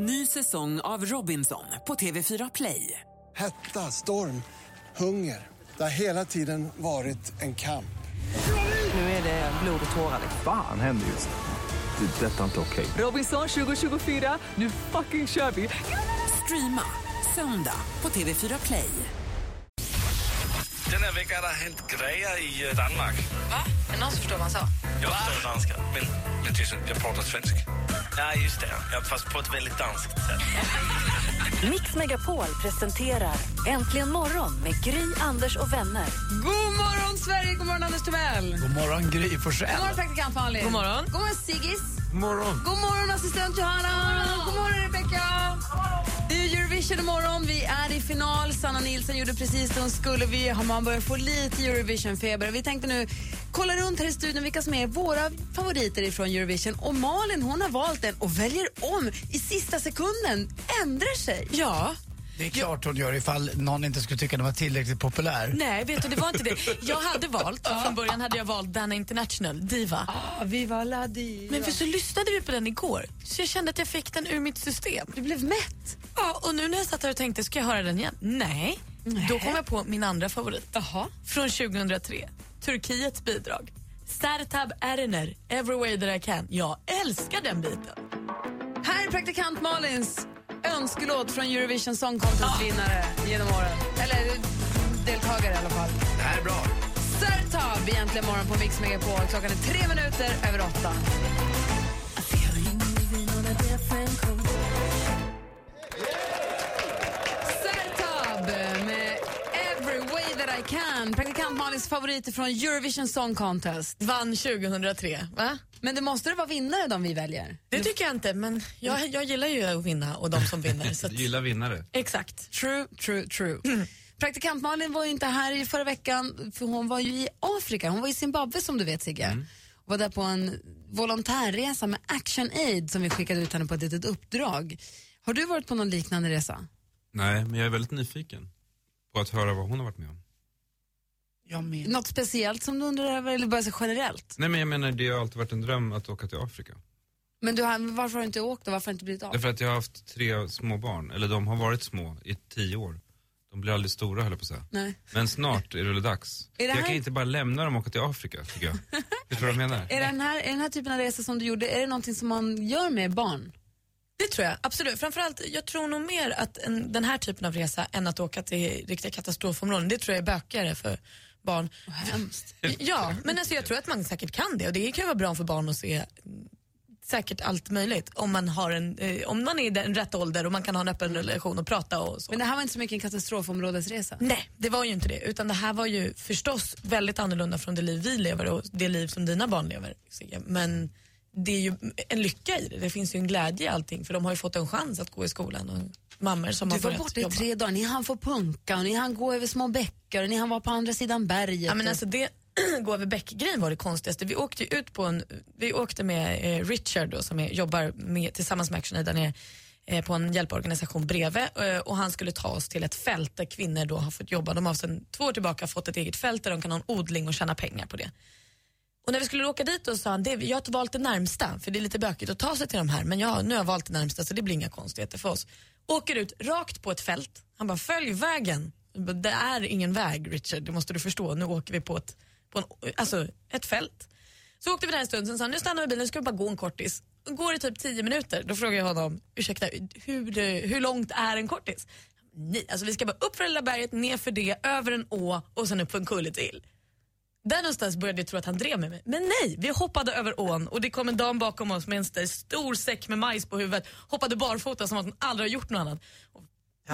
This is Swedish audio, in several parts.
Ny säsong av Robinson på TV4 Play. Hetta, storm, hunger. Det har hela tiden varit en kamp. Nu är det blod och tårar. Fan händer just nu. Det. är Detta är inte okej. Robinson 2024, nu fucking kör vi! Streama söndag på TV4 Play. Den här veckan har det hänt grejer i eh, Danmark. Va? Det någon som förstår vad han sa? Jag förstår danska, men, men jag pratar svenska. Ja, just det. Ja, fast på ett väldigt danskt sätt. Mix Megapol presenterar Äntligen morgon med Gry, Anders och vänner. God morgon, Sverige! God morgon, Anders Timell! God morgon, Gry Forssell. God morgon, praktikant Malin! God morgon. God morgon, Siggis! God morgon. God morgon, assistent Johanna! God morgon, Rebecca! Det är Eurovision imorgon. Vi är i final. Sanna Nilsson gjorde precis det hon skulle. Vi har man börjar få lite Eurovision-feber. Vi tänkte nu kolla runt här i studion vilka som är våra favoriter ifrån Eurovision. Och Malin hon har valt den och väljer om i sista sekunden. Ändrar sig. Ja. Det är klart hon gör ifall någon inte skulle tycka den var tillräckligt populär. Nej, vet du, det var inte det. Jag hade valt, från början hade jag valt Dana International, Diva. Ah, viva la diva. Men för så lyssnade vi på den igår, så jag kände att jag fick den ur mitt system. Du blev mätt. Ja, och nu när jag satt här och tänkte, ska jag höra den igen? Nej. Då kom jag på min andra favorit. Jaha. Från 2003, Turkiets bidrag. Sertab Erener, Every way that I can. Jag älskar den biten. Här är praktikant Malins önskelåt från Eurovision Song Contest vinnare genom åren. Eller deltagare i alla fall. Det här är bra. Sertab egentligen morgon på Mix Megapol. Klockan är tre minuter över åtta. Sertab med Every way that I can. Praktikant Malins favoriter från Eurovision Song Contest. Vann 2003, va? Men det måste det vara vinnare de vi väljer. Det tycker jag inte, men jag, jag gillar ju att vinna och de som vinner. Så att, Du gillar vinnare. exakt. True, true, true. Praktikant Malin var ju inte här i förra veckan för hon var ju i Afrika. Hon var i Zimbabwe som du vet Sigge. Och var där på en volontärresa med Action Aid som vi skickade ut henne på ett litet uppdrag. Har du varit på någon liknande resa? Nej, men jag är väldigt nyfiken på att höra vad hon har varit med om. Jag med. Något speciellt som du undrar över eller bara så generellt? Nej, men jag menar, det har alltid varit en dröm att åka till Afrika. Men du har, varför har du inte åkt och varför har det inte blivit av? Därför att jag har haft tre små barn, eller de har varit små i tio år. De blir aldrig stora höll jag på att säga. Nej. Men snart är det väl dags. Är det Jag här- kan inte bara lämna dem och åka till Afrika, tycker jag. Vet du vad jag menar? Är den, här, är den här typen av resa som du gjorde, är det någonting som man gör med barn? Det tror jag, absolut. Framförallt, jag tror nog mer att en, den här typen av resa än att åka till riktiga katastrofområden, det tror jag är bökigare för barn. Hemskt. Ja, men alltså jag tror att man säkert kan det och det kan ju vara bra för barn att se mm, säkert allt möjligt om man, har en, eh, om man är i den rätt ålder och man kan ha en öppen relation och prata och så. Men det här var inte så mycket en katastrofområdesresa. Nej, det var ju inte det. Utan det här var ju förstås väldigt annorlunda från det liv vi lever och det liv som dina barn lever. Men det är ju en lycka i det. Det finns ju en glädje i allting för de har ju fått en chans att gå i skolan och mammor som Du har var börjat borta i jobba. tre dagar, ni hann få punka och ni hann gå över små bäckar och ni hann vara på andra sidan berget. Ja, men alltså det gå över bäck-grejen var det konstigaste. Vi åkte ut på en, vi åkte med eh, Richard då, som är, jobbar med, tillsammans med Action Aid där nere, eh, på en hjälporganisation bredvid eh, och han skulle ta oss till ett fält där kvinnor då har fått jobba. De har sedan två år tillbaka fått ett eget fält där de kan ha en odling och tjäna pengar på det. Och när vi skulle åka dit då sa han, det, jag har valt det närmsta för det är lite bökigt att ta sig till de här men ja, nu har jag valt det närmsta så det blir inga konstigheter för oss. Åker ut rakt på ett fält, han bara följ vägen. Bara, Det är ingen väg Richard, det måste du förstå. Nu åker vi på ett, på en, alltså, ett fält. Så åkte vi där en stund, sen sa han, nu stannar vi bilen, nu ska vi bara gå en kortis. Går det typ tio minuter, då frågar jag honom, ursäkta, hur, hur långt är en kortis? Nej, alltså vi ska bara upp för det lilla berget, ner för det, över en å och sen upp för en kulle till. Där någonstans började jag tro att han drev med mig. Men nej, vi hoppade över ån och det kom en dam bakom oss med en st- stor säck med majs på huvudet. Hoppade barfota som att hon aldrig har gjort något annat. Och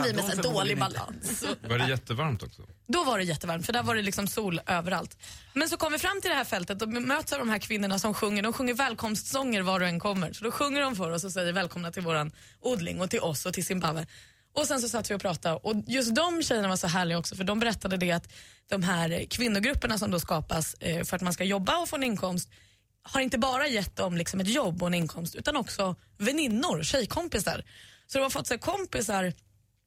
vi med så dålig balans. Var det jättevarmt också? då var det jättevarmt för där var det liksom sol överallt. Men så kom vi fram till det här fältet och möts av de här kvinnorna som sjunger. De sjunger välkomstsånger var du än kommer. Så då sjunger de för oss och säger välkomna till våran odling och till oss och till Zimbabwe. Och sen så satt vi och pratade och just de tjejerna var så härliga också för de berättade det att de här kvinnogrupperna som då skapas eh, för att man ska jobba och få en inkomst har inte bara gett dem liksom ett jobb och en inkomst utan också väninnor, tjejkompisar. Så de har fått så här, kompisar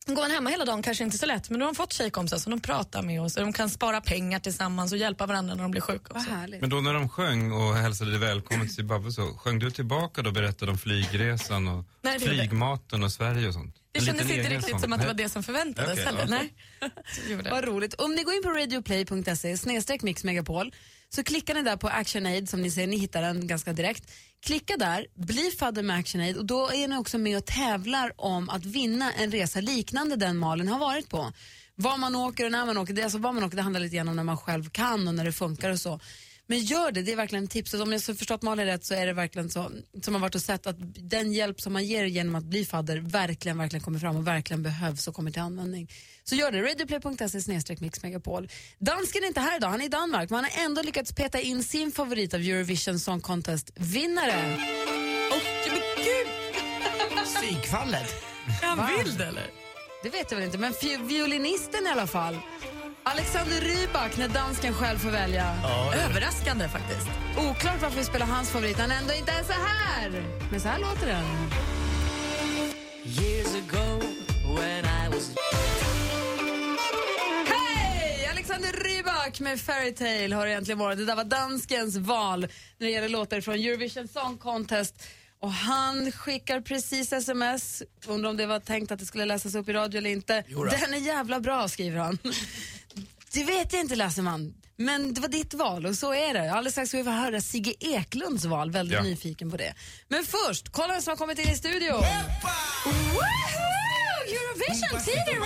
Går man hemma hela dagen kanske inte så lätt, men då har de fått tjejkompisar som de pratar med och så de kan spara pengar tillsammans och hjälpa varandra när de blir sjuka. Vad härligt. Men då när de sjöng och hälsade dig välkommen till Zimbabwe så sjöng du tillbaka då och berättade om flygresan och Nej, flygmaten och Sverige och sånt? Det kändes inte riktigt sån. som att det var det som förväntades Okej, heller. Nej. Vad roligt. Om ni går in på radioplay.se snedstreck mixmegapol så klickar ni där på ActionAid som ni ser, ni hittar den ganska direkt. Klicka där, bli fadder med ActionAid och då är ni också med och tävlar om att vinna en resa liknande den Malin har varit på. Var man åker och när man åker, det, alltså var man åker, det handlar lite grann om när man själv kan och när det funkar och så. Men gör det, det är verkligen ett tips. Och Om jag har förstått Malin rätt så är det verkligen så, som har varit och sett att den hjälp som man ger genom att bli fadder verkligen, verkligen kommer fram och verkligen behövs och kommer till användning. Så gör det, radioplay.se snedstreck mixmegapol. Dansken är inte här idag, han är i Danmark, men han har ändå lyckats peta in sin favorit av Eurovision Song Contest-vinnare. Åh, men gud! Psykfallet. Är han vild eller? Det vet jag väl inte, men violinisten i alla fall. Alexander Rybak när dansken själv får välja. Överraskande faktiskt. Oklart varför vi spelar hans favorit, han ändå inte är så här. Men så här låter den. Hej! Alexander Rybak med Fairytale har egentligen varit. Det där var danskens val när det gäller låtar från Eurovision Song Contest. Och han skickar precis sms, undrar om det var tänkt att det skulle läsas upp i radio eller inte. Den är jävla bra, skriver han. Det vet jag inte, Lasseman. Men det var ditt val och så är det. Alldeles strax ska vi få höra Sigge Eklunds val. Väldigt Ja. nyfiken på det. Men först, kolla vem som har kommit in i studion. Woohoo! Eurovision TV!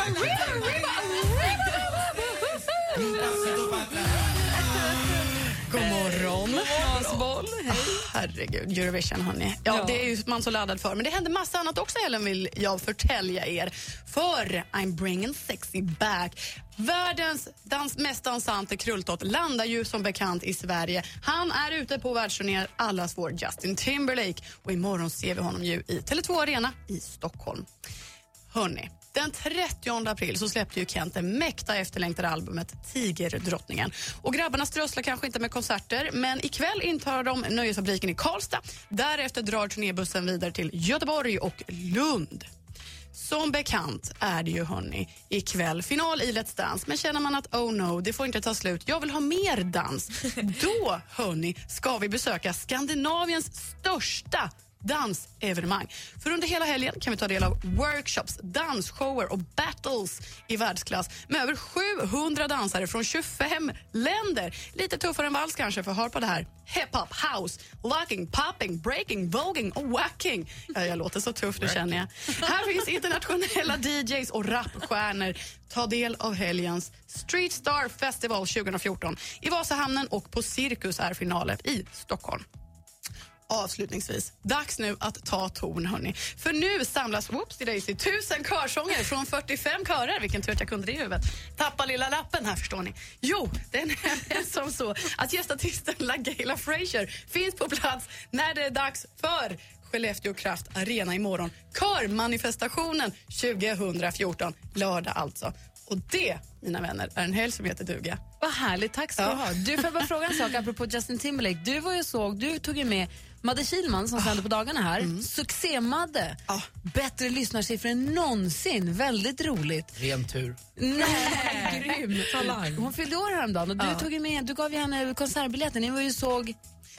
God morgon. Asboll, hej. Herregud, Eurovision hörni. Ja, Ja. det är man så laddad för. Men det händer massa annat också Helen vill jag förtälja er. För I'm bringing sexy back. Världens dans, mest dansante krulltott landar ju som bekant i Sverige. Han är ute på världsturné, allas vår Justin Timberlake. Och imorgon ser vi honom ju i Tele2 Arena i Stockholm. Hörni, den 30 april så släppte ju Kent det mäkta efterlängtade albumet Tigerdrottningen. Och grabbarna strösslar kanske inte med konserter, men ikväll intar de Nöjesfabriken i Karlstad. Därefter drar turnébussen vidare till Göteborg och Lund. Som bekant är det ju hörni ikväll final i Let's Dance men känner man att oh no, det får inte ta slut, jag vill ha mer dans. Då hörni ska vi besöka Skandinaviens största dansevenemang. För under hela helgen kan vi ta del av workshops, dansshower och battles i världsklass med över 700 dansare från 25 länder. Lite tuffare än vals kanske, för hör på det här. Hip-hop, house, locking, popping, breaking, voging och wacking. Ja, jag låter så tuff, det känner jag. Här finns internationella DJs och rapstjärnor. Ta del av helgens Street Star Festival 2014 i Vasahamnen och på Cirkus är finalen i Stockholm. Avslutningsvis, dags nu att ta ton hörni. För nu samlas whoopsie daisy tusen körsånger från 45 körer. Vilken tur att jag kunde det i huvudet. Tappa lilla lappen här förstår ni. Jo, det är som så att gästartisten LaGaylia Frazier finns på plats när det är dags för Skellefteå Kraft Arena imorgon. Körmanifestationen 2014, lördag alltså. Och det, mina vänner, är en helg som heter duga. Vad härligt, tack ska du ha. Du, får bara fråga en sak apropå Justin Timberlake. Du var ju såg, du tog ju med Madde Kihlman som sänder på dagarna här. Succé-Madde. Ja. Bättre lyssnarsiffror än någonsin. Väldigt roligt. Ren tur. Nej, grym. Talang. Hon fyllde år häromdagen och du, Ja. tog med, du gav ju henne konsertbiljetten. Ni var ju såg...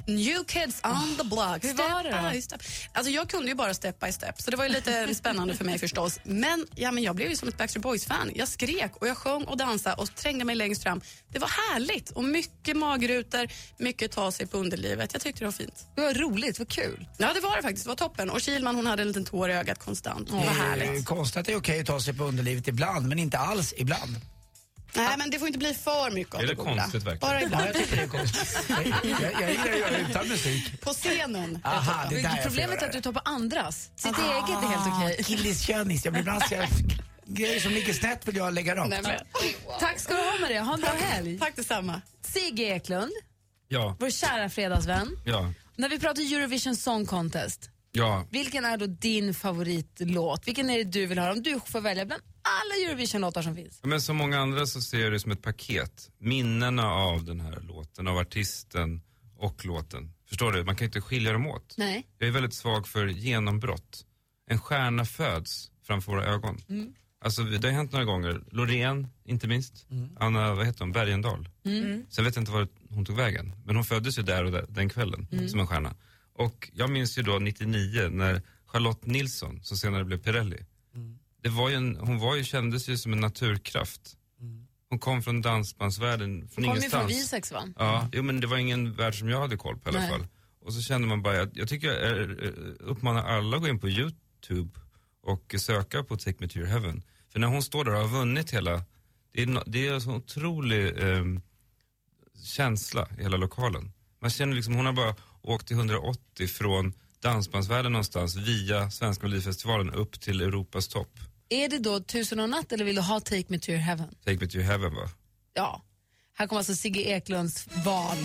New Kids on the block. Hur var det då? Alltså jag kunde ju bara step by step, så det var ju lite spännande för mig förstås. Men, ja, men jag blev ju som ett Backstreet Boys-fan. Jag skrek och jag sjöng och dansade och trängde mig längst fram. Det var härligt och mycket magrutor, mycket ta sig på underlivet. Jag tyckte det var fint. Det var roligt, vad kul. Ja, det var det faktiskt. Det var toppen. Och Kilman hon hade en liten tår i ögat konstant. Det var härligt. Eh, Konstigt att det är okej att ta sig på underlivet ibland, men inte alls ibland. Nej, men det får inte bli för mycket av Är det goda. konstigt verkligen? Bara Ja, ibland. jag tycker det är konstigt. Jag, gillar att göra det utan musik. På scenen. Aha, det är där Problemet är att du tar på andras. Sitt Ah, eget är helt okej. Killiskönis. Jag blir ibland så jag, grejer som ligger snett vill jag lägga rakt. Nej, men, Tack ska du ha Maria, ha en bra helg. tack detsamma. Sigge Eklund, Ja, vår kära fredagsvän. ja, När vi pratar Eurovision Song Contest, ja. vilken är då din favoritlåt? Vilken är det du vill höra? Om du får välja bland alla Eurovision-låtar som finns. Men som många andra så ser jag det som ett paket. Minnena av den här låten, av artisten och låten. Förstår du? Man kan inte skilja dem åt. Nej. Jag är väldigt svag för genombrott. En stjärna föds framför våra ögon. Alltså det har hänt några gånger. Loreen, inte minst. Anna, vad heter hon, Bergendahl. Sen vet jag inte var hon tog vägen. Men hon föddes ju där och där, den kvällen som en stjärna. Och jag minns ju då 99 när Charlotte Nilsson, som senare blev Pirelli. Det var ju en, hon var ju, kändes ju som en naturkraft. Hon kom från dansbandsvärlden, från Kom ju ingenstans. från Visex va? Ja, jo, men det var ingen värld som jag hade koll på i alla Nej. fall. Och så kände man bara, jag, jag tycker jag uppmanar alla att gå in på Youtube och söka på Take Me To Your Heaven. För när hon står där och har vunnit hela, det är, det är en sån otrolig ehm, känsla i hela lokalen. Man känner liksom, hon har bara åkt till 180 från dansbandsvärlden någonstans via Svenska Melodifestivalen upp till Europas topp. Är det då Tusen och en natt eller vill du ha Take Me To Your Heaven? Take Me To Your Heaven va? Ja. Här kommer alltså Sigge Eklunds val.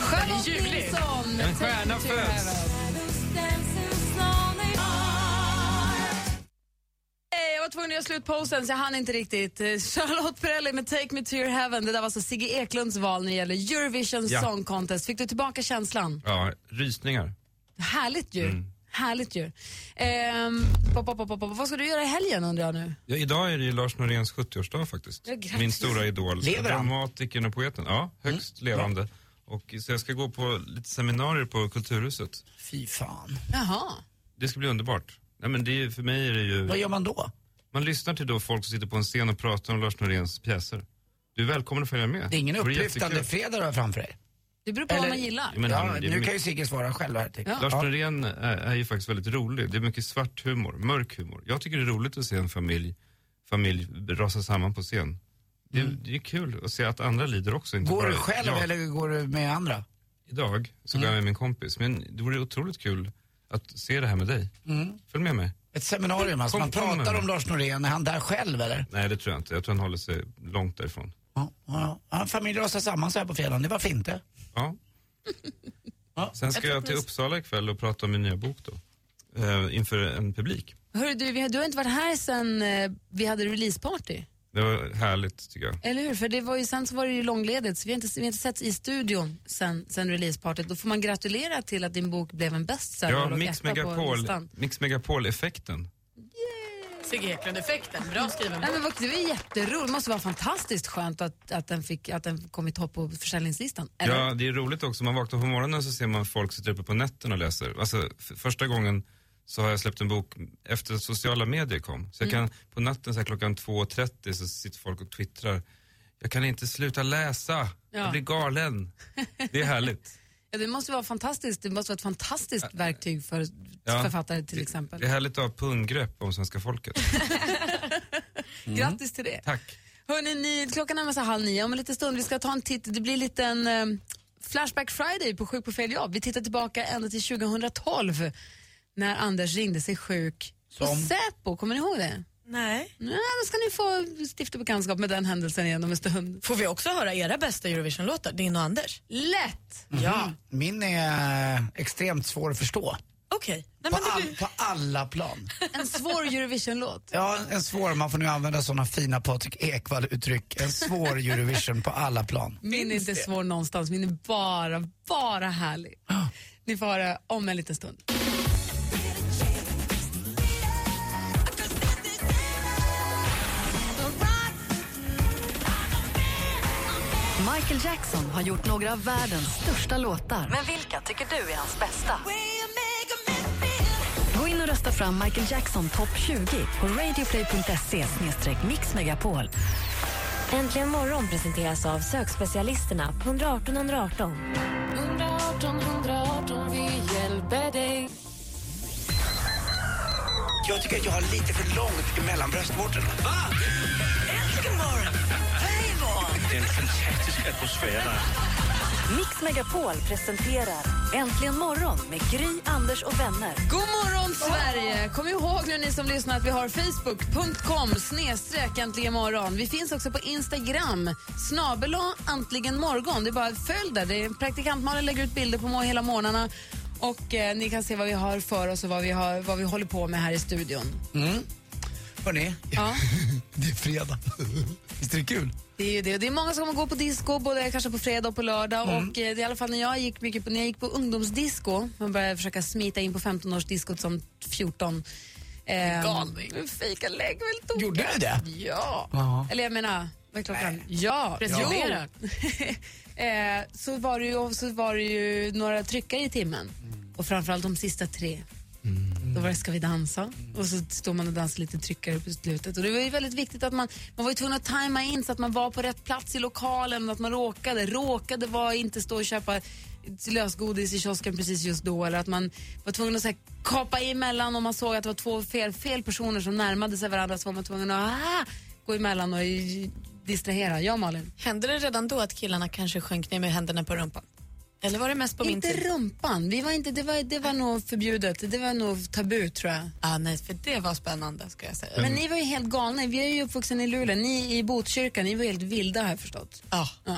Charlotte Nilsson En stjärna föds. Tvungen att göra slut posen så jag hann inte riktigt. Eh, Charlotte Perrelli med Take Me To Your Heaven. Det där var alltså Sigge Eklunds val när det gäller Eurovision Ja. Song Contest. Fick du tillbaka känslan? Ja, rysningar. Härligt ju. Mm. Härligt ju. Ehm, pop, pop, pop, pop. Vad ska du göra i helgen undrar jag nu? Ja, idag är det ju Lars Noréns 70-årsdag faktiskt. Ja. Min stora idol. Lever han? Dramatikern och poeten. Ja, högst levande. Och, så jag ska gå på lite seminarier på Kulturhuset. Fy fan. Jaha. Det ska bli underbart. Nej, men det för mig är det ju... Vad gör man då? Man lyssnar till då folk som sitter på en scen och pratar om Lars Noréns pjäser. Du är välkommen att följa med. Det är ingen upplyftande fredag du har framför dig. Det beror på vad man gillar. Ja, men ja, nu mycket- kan ju Sigge svara själv här. jag. Lars Norén är, är ju faktiskt väldigt rolig. Det är mycket svart humor, mörk humor. Jag tycker det är roligt att se en familj, familj rasa samman på scen. Det, är- det är kul att se att andra lider också. Inte Mm. Går bara du själv jag. eller går du med andra? Idag så går jag med min kompis. Men det vore otroligt kul att se det här med dig. Mm. Följ med mig. Ett seminarium, alltså man pratar om Lars Norén. Är han där själv eller? Nej, det tror jag inte. Jag tror han håller sig långt därifrån. Ja, ja, ja. Familj rasar samman så här på fredagen, det var fint det. Ja. Ja. Sen ska jag till Uppsala ikväll och prata om min nya bok då. Eh, inför en publik. Hörru, du, vi har- du har inte varit här sen eh, vi hade releaseparty. Det var härligt tycker jag. Eller hur? För det var ju, sen så var det ju långledigt så vi har inte, vi har inte setts i studion sen, sen releasepartyt. Då får man gratulera till att din bok blev en bestseller Ja, och Mix Megapol. Mix Megapol-effekten. Sigge Eklund-effekten, bra skriven. Nej, men vad- det var jätteroligt. Det måste vara fantastiskt skönt att, att, den, fick, att den kom i topp på försäljningslistan. Eller? Ja, det är roligt också. Man vaknar på morgonen så ser man folk sitter uppe på nätten och läser. Alltså, första gången så har jag släppt en bok efter att sociala medier kom. Så jag Mm. kan på natten så här, klockan 2.30 så sitter folk och twittrar. Jag kan inte sluta läsa. Ja. Jag blir galen. Det är härligt. Ja, det måste vara fantastiskt. Det måste vara ett fantastiskt verktyg för Ja. författare till Det exempel. är härligt att ha punggrepp om svenska folket. Grattis till det. Tack. Hörrni, ni, klockan närmar sig halv nio. Om en liten stund vi ska ta en titt. Det blir en liten eh, Flashback Friday på Sjuk på fel jobb. Vi tittar tillbaka ända till 2012 när Anders ringde sig sjuk på Som? Säpo. Kommer ni ihåg det? Nej. Ja, då ska ni få stifta bekantskap med den händelsen igen om en stund. Får vi också höra era bästa Eurovision-låtar, din och Anders? Lätt! Ja. Min är extremt svår att förstå. Okej. Nej, På, all, blir- på alla plan. En svår Eurovision-låt. Ja, en svår, man får nu använda sådana fina Patrik Ekwall-uttryck. En svår Eurovision på alla plan. Min är inte svår någonstans, min är bara, bara härlig. Ni får höra om en liten stund. Michael Jackson har gjort några av världens största låtar. Men vilka tycker du är hans bästa? Gå in och rösta fram Michael Jackson topp 20 på radioplay.se mixmegapol. Äntligen morgon presenteras av sökspecialisterna på 118 118. 118 118, vi hjälper dig. Jag tycker att jag har lite för långt mellan bröstvårtorna. Va? Äntligen en fantastisk atmosfär där. Mix Megapol presenterar Äntligen morgon med Gry, Anders och vänner. God morgon Sverige! Kom ihåg nu ni som lyssnar att vi har facebook.com snedstreck äntligen morgon. Vi finns också på Instagram, snabel äntligen morgon. Det är bara att följ där. Det är praktikant Malin lägger ut bilder på må- hela morgnarna och eh, ni kan se vad vi har för oss och vad vi, har, vad vi håller på med här i studion. Hörni, Ja. det är fredag. Visst är det kul? Det är ju det. Det är många som kommer gå på disco, både kanske på fredag och på lördag. Och eh, det är i alla fall när jag gick mycket på, när jag gick på ungdomsdisco, man började försöka smita in på 15-årsdiskot som 14 Eh, Galning. Fika lägg väl tokiga. Gjorde du det? Ja. Ja. Eller jag menar, vad är klockan? Ja. Preskriberat. Jo. eh, så, var det ju, så var det ju några tryckare i timmen. Mm. Och framförallt de sista tre. Då var det Ska vi dansa? Och så står man och dansar lite tryckare på slutet. Och det var ju väldigt viktigt att man, man var ju tvungen att tajma in så att man var på rätt plats i lokalen. Att man råkade, råkade var inte stå och köpa lösgodis i kiosken precis just då. Eller att man var tvungen att så här, kapa emellan om man såg att det var två fel, fel personer som närmade sig varandra så var man tvungen att ah, gå emellan och distrahera. Jag Malin? Hände det redan då att killarna kanske sjönk ner med händerna på rumpan? Eller var det mest på min inte tid? rumpan. Vi var inte, det, var, det var nog förbjudet. Det var nog tabu tror jag. Ah, nej, för det var spännande ska jag säga. Men ni var ju helt galna. Vi är ju uppvuxna i Luleå. Ni i Botkyrka, ni var helt vilda jag förstått. Ja. Ja.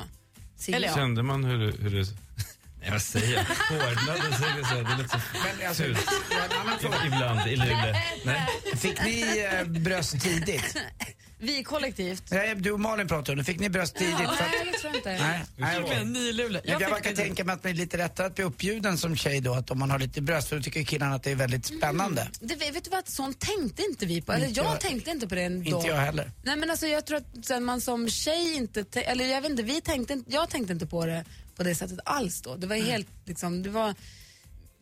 Eller ja. Kände man hur det... Hur det nej, vad säger jag? Hårdnade, säger jag så här. Det låter så Men alltså, fult. Ibland, i Luleå. Nej. Fick ni eh, bröst tidigt? Vi kollektivt. Nej, Du och Malin pratade om det. Fick ni bröst tidigt? För att, Nej, det tror jag inte. nej, nej. Jag, jag det. tänka mig att det är lite lättare att bli uppbjuden som tjej då, att om man har lite bröst, för då tycker killarna att det är väldigt spännande. Det, vet du vad, sånt tänkte inte vi på. Eller Inte jag, jag- tänkte inte på det då. Inte jag heller. Nej men alltså jag tror att sen man som tjej inte, eller jag vet inte, vi tänkte, inte- jag tänkte inte på det på det sättet alls då. Det var helt liksom, det var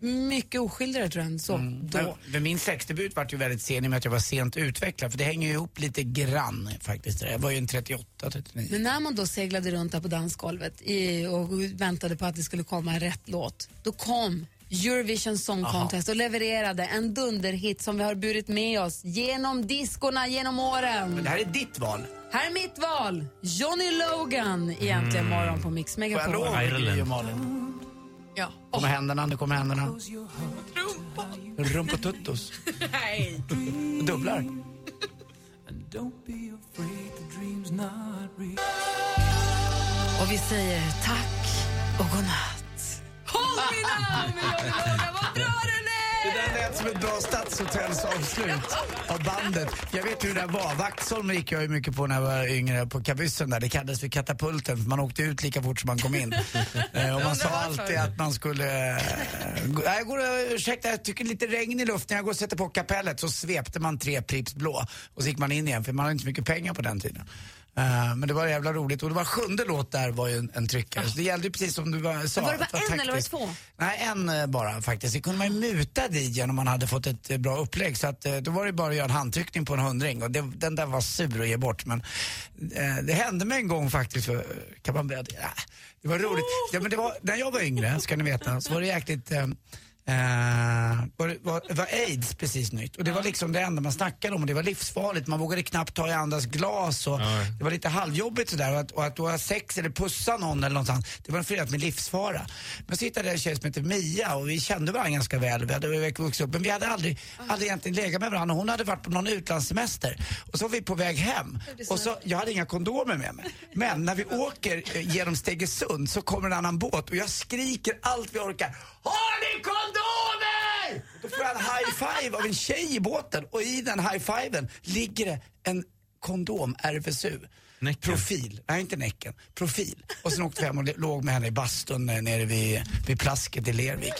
mycket oskyldigare tror jag än så då. Men, men min sexdebut var ju väldigt sen i och med att jag var sent utvecklad, för det hänger ju ihop lite grann faktiskt. Jag var ju en 38, 39. Men när man då seglade runt där på dansgolvet i, och väntade på att det skulle komma en rätt låt, då kom Eurovision Song Contest och levererade en dunderhit som vi har burit med oss genom diskorna genom åren. Det här är ditt val. Här är mitt val, Johnny Logan i Äntligen morgon på Mix Får jag Megapol. lov, Malin? Ja. Kommer händerna, nu kommer händerna. Rumpatuttos. Nej. Dubblar. Och vi säger tack och godnatt. Håll min arm vad bra du Det är! där lät som ett bra stadshotellsavslut av bandet. Jag vet hur det där var. Vaxholm gick jag ju mycket på när jag var yngre, på kabyssen där. Det kallades för katapulten, för man åkte ut lika fort som man kom in. Eh, och man sa alltid att man skulle... eh, Nej, jag går, och- ursäkta, jag tycker lite regn i luften. Jag går och sätter på kapellet. Så svepte man tre Pripps blå och så gick man in igen, för man hade inte så mycket pengar på den tiden. Eh, men det var jävla roligt och det var sjunde låt där var ju en, en tryckare. Så det gällde ju precis som du var, sa. Var det bara en eller var det taktiskt. två? Nej, en eh, bara faktiskt. Det kunde man ju muta DJn om man hade fått ett eh, bra upplägg. Så att, då var det bara att göra en handtryckning på en hundring och det, den där var sur att ge bort. Men eh, det hände mig en gång faktiskt, för, kan man berätta? Ja, det var roligt. Ja, men det var, när jag var yngre, ska ni veta, så var det jäkligt eh, Eh, var, var, var aids precis nytt och det var liksom det enda man snackade om och det var livsfarligt. Man vågade knappt ta i andras glas och det var lite halvjobbigt sådär och att, och att ha sex eller pussa någon eller någonstans, det var förenat med livsfara. Men så hittade jag en tjej som hette Mia och vi kände varandra ganska väl. Vi hade vuxit upp men vi hade aldrig, aldrig egentligen legat med varandra. Hon hade varit på någon utlandssemester och så var vi på väg hem och så, jag hade inga kondomer med mig. Men när vi åker eh, genom Stegesund så kommer en annan båt och jag skriker allt vi orkar. Har ni kondomer? Då får jag en high five av en tjej i båten och i den high fiven ligger det en kondom RFSU. Profil, nej inte näcken, profil. Och sen åkte vi hem och låg med henne i bastun eh, nere vid, vid plasket i Lervik.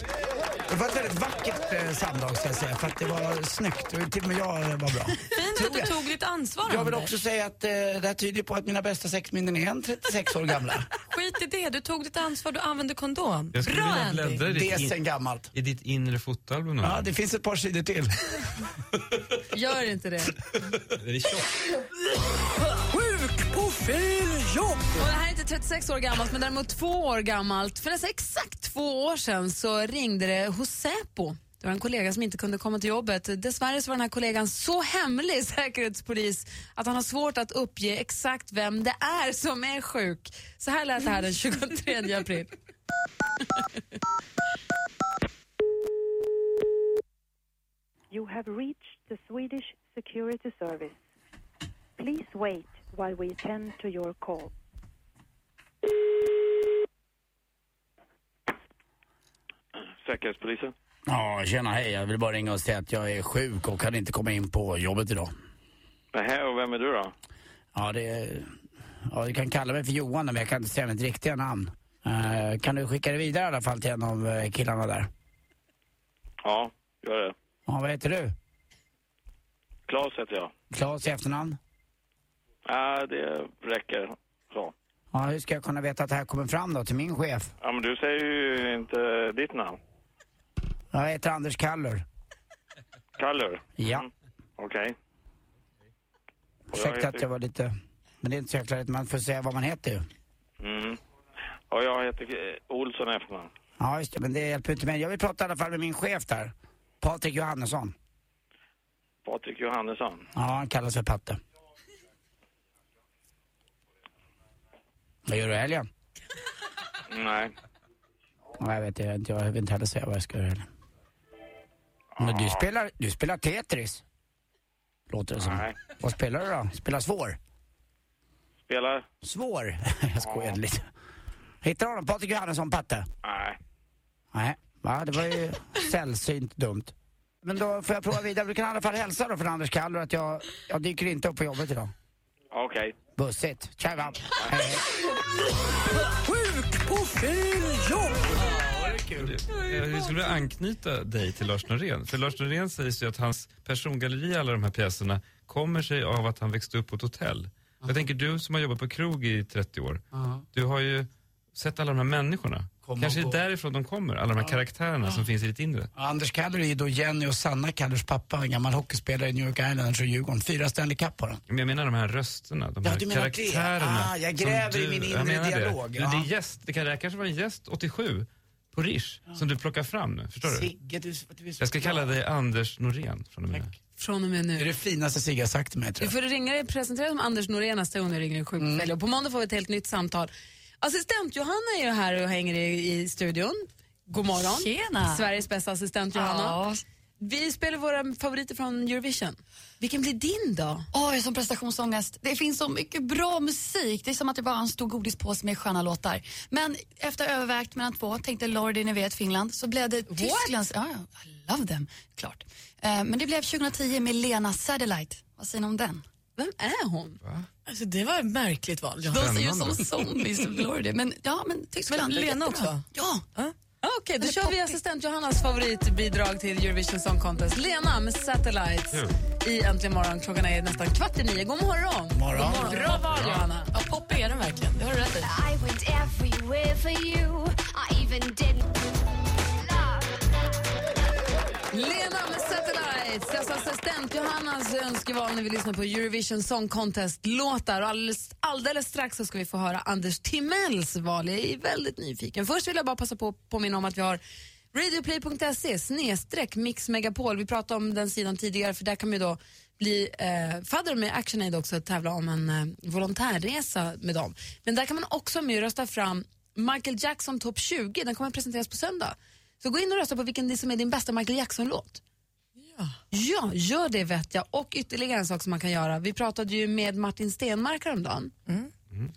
Det var ett väldigt vackert eh, samlag ska jag säga, för att det var snyggt. Och till och med jag eh, var bra. Fint att du tog lite ansvar, Jag vill Anders. också säga att eh, det här tyder på att mina bästa sexminnen är en 36 år gamla. Skit i det, du tog ditt ansvar, du använde kondom. Jag skulle Bra vilja Andy. bläddra i Det är ditt, sen in, gammalt. i ditt inre fotoalbum Ja, det finns ett par sidor till. Gör inte det. Det är tjockt. Fel jobb! Och det här är inte 36 år gammalt, men däremot två år gammalt. För nästan exakt två år sedan så ringde det hos Säpo. Det var en kollega som inte kunde komma till jobbet. Dessvärre så var den här kollegan så hemlig säkerhetspolis att han har svårt att uppge exakt vem det är som är sjuk. Så här lät det här den 23 april. You have reached the Swedish Security Service. Please wait while we attend to your call. Säkerhetspolisen. Ja, tjena hej. Jag vill bara ringa och säga att jag är sjuk och kan inte komma in på jobbet idag. Nähä, och vem är du då? Ja, det är... Ja, du kan kalla mig för Johan men jag kan inte säga mitt riktiga namn. Eh, kan du skicka det vidare i alla fall till en av eh, killarna där? Ja, gör det. Ja, vad heter du? Claes heter jag. Claes i efternamn? Ja, det räcker så. Ja, hur ska jag kunna veta att det här kommer fram då till min chef? Ja, men du säger ju inte ditt namn. Jag heter Anders Kallur. Kallur? Ja. Okej. Och jag Ursäkta heter- att jag var lite... Men det är inte så jäkla rätt, man får säga vad man heter ju. Mm. Och jag heter Olsson efternamn. Ja, just det, men det hjälper inte mig. Jag vill prata i alla fall med min chef där. Patrik Johannesson. Patrik Johannesson. Ja, han kallas för Patte. Vad gör du i helgen? Nej. Ja, jag vet inte, jag vill inte heller säga vad jag ska göra helgen. Men du spelar, du spelar Tetris. Låter det som. Nej. Vad spelar du då? Spelar svår? Spelar? Svår? jag skojade lite. Hittar du honom? Patrik Johannesson, Patte? Nej. Nej, va? det var ju sällsynt dumt. Men då får jag prova vidare. Du kan i alla fall hälsa då från Anders Kallur att jag, jag dyker inte upp på jobbet idag. Okej. Bussigt. Tja va. Hej. Sjuk på fel jobb! Jag jag skulle vilja anknyta dig till Lars Norén. För Lars Norén sägs ju att hans persongalleri i alla de här pjäserna kommer sig av att han växte upp på ett hotell. Jag tänker du som har jobbat på krog i 30 år, du har ju sett alla de här människorna. Kanske och är gå. därifrån de kommer, alla de här karaktärerna som finns i ditt inre. Anders Kallur är ju då Jenny och Sanna Kallurs pappa, en gammal hockeyspelare i New York Islanders och Djurgården. Fyra Stanley Cup har han. Men jag menar de här rösterna, de Ja, här du menar det? karaktärerna. Ah, jag som gräver i min jag inre menar dialog, Det. ja. Det, är gäst, det kan det kanske vara en gäst 87 på Rish som du plockar fram nu, förstår du? Sigge, du, du så Jag ska bra. kalla dig Anders Norén från och med nu. Från och med Det är nu. det finaste Sigge har sagt till mig tror Du jag. får ringa dig, presentera som Anders Norén nästa gång du ringer i sjukfälg. Och på måndag får vi ett helt nytt samtal. Assistent Johanna är ju här och hänger i, i studion. God morgon. Tjena. Sveriges bästa assistent Johanna. Ja. Vi spelar våra favoriter från Eurovision. Vilken blir din då? Åh, jag har sån prestationsångest. Det finns så mycket bra musik. Det är som att det bara är en stor godispåse med sköna låtar. Men efter övervägt mellan två, tänkte Lordi, ni vet Finland, så blev det Tysklands... Ja, ja, I love them, klart. Eh, men det blev 2010 med Lena Satellite. Vad säger ni om den? Vem är hon? Alltså, det var ett märkligt val. De ser ju som zombies av Lordi. Men ja, men Tyskland. Lena jättebra. också? Ja. Ah, Okej, då Eller kör vi assistent Johannas favoritbidrag till Eurovision Song Contest. Lena med Satellites Kul. i Äntligen morgon. Klockan är nästan kvart i nio. God morgon! Morgon. God morgon. Bra val Johanna. Ja, poppig är den verkligen. Det har du rätt i. I went everywhere for you. I even did Lena Nice! Alltså assistent Johannas önskeval när vi lyssnar på Eurovision Song Contest-låtar. Alldeles, alldeles strax så ska vi få höra Anders Timells val. Jag är väldigt nyfiken. Först vill jag bara passa på att påminna om att vi har radioplay.se snedstreck mixmegapol. Vi pratade om den sidan tidigare för där kan man ju då bli eh, fadder med ActionAid också och tävla om en eh, volontärresa med dem. Men där kan man också med och rösta fram Michael Jackson topp 20. Den kommer att presenteras på söndag. Så gå in och rösta på vilken som är din bästa Michael Jackson-låt. Ja, gör det vet jag. Och ytterligare en sak som man kan göra. Vi pratade ju med Martin Stenmark häromdagen.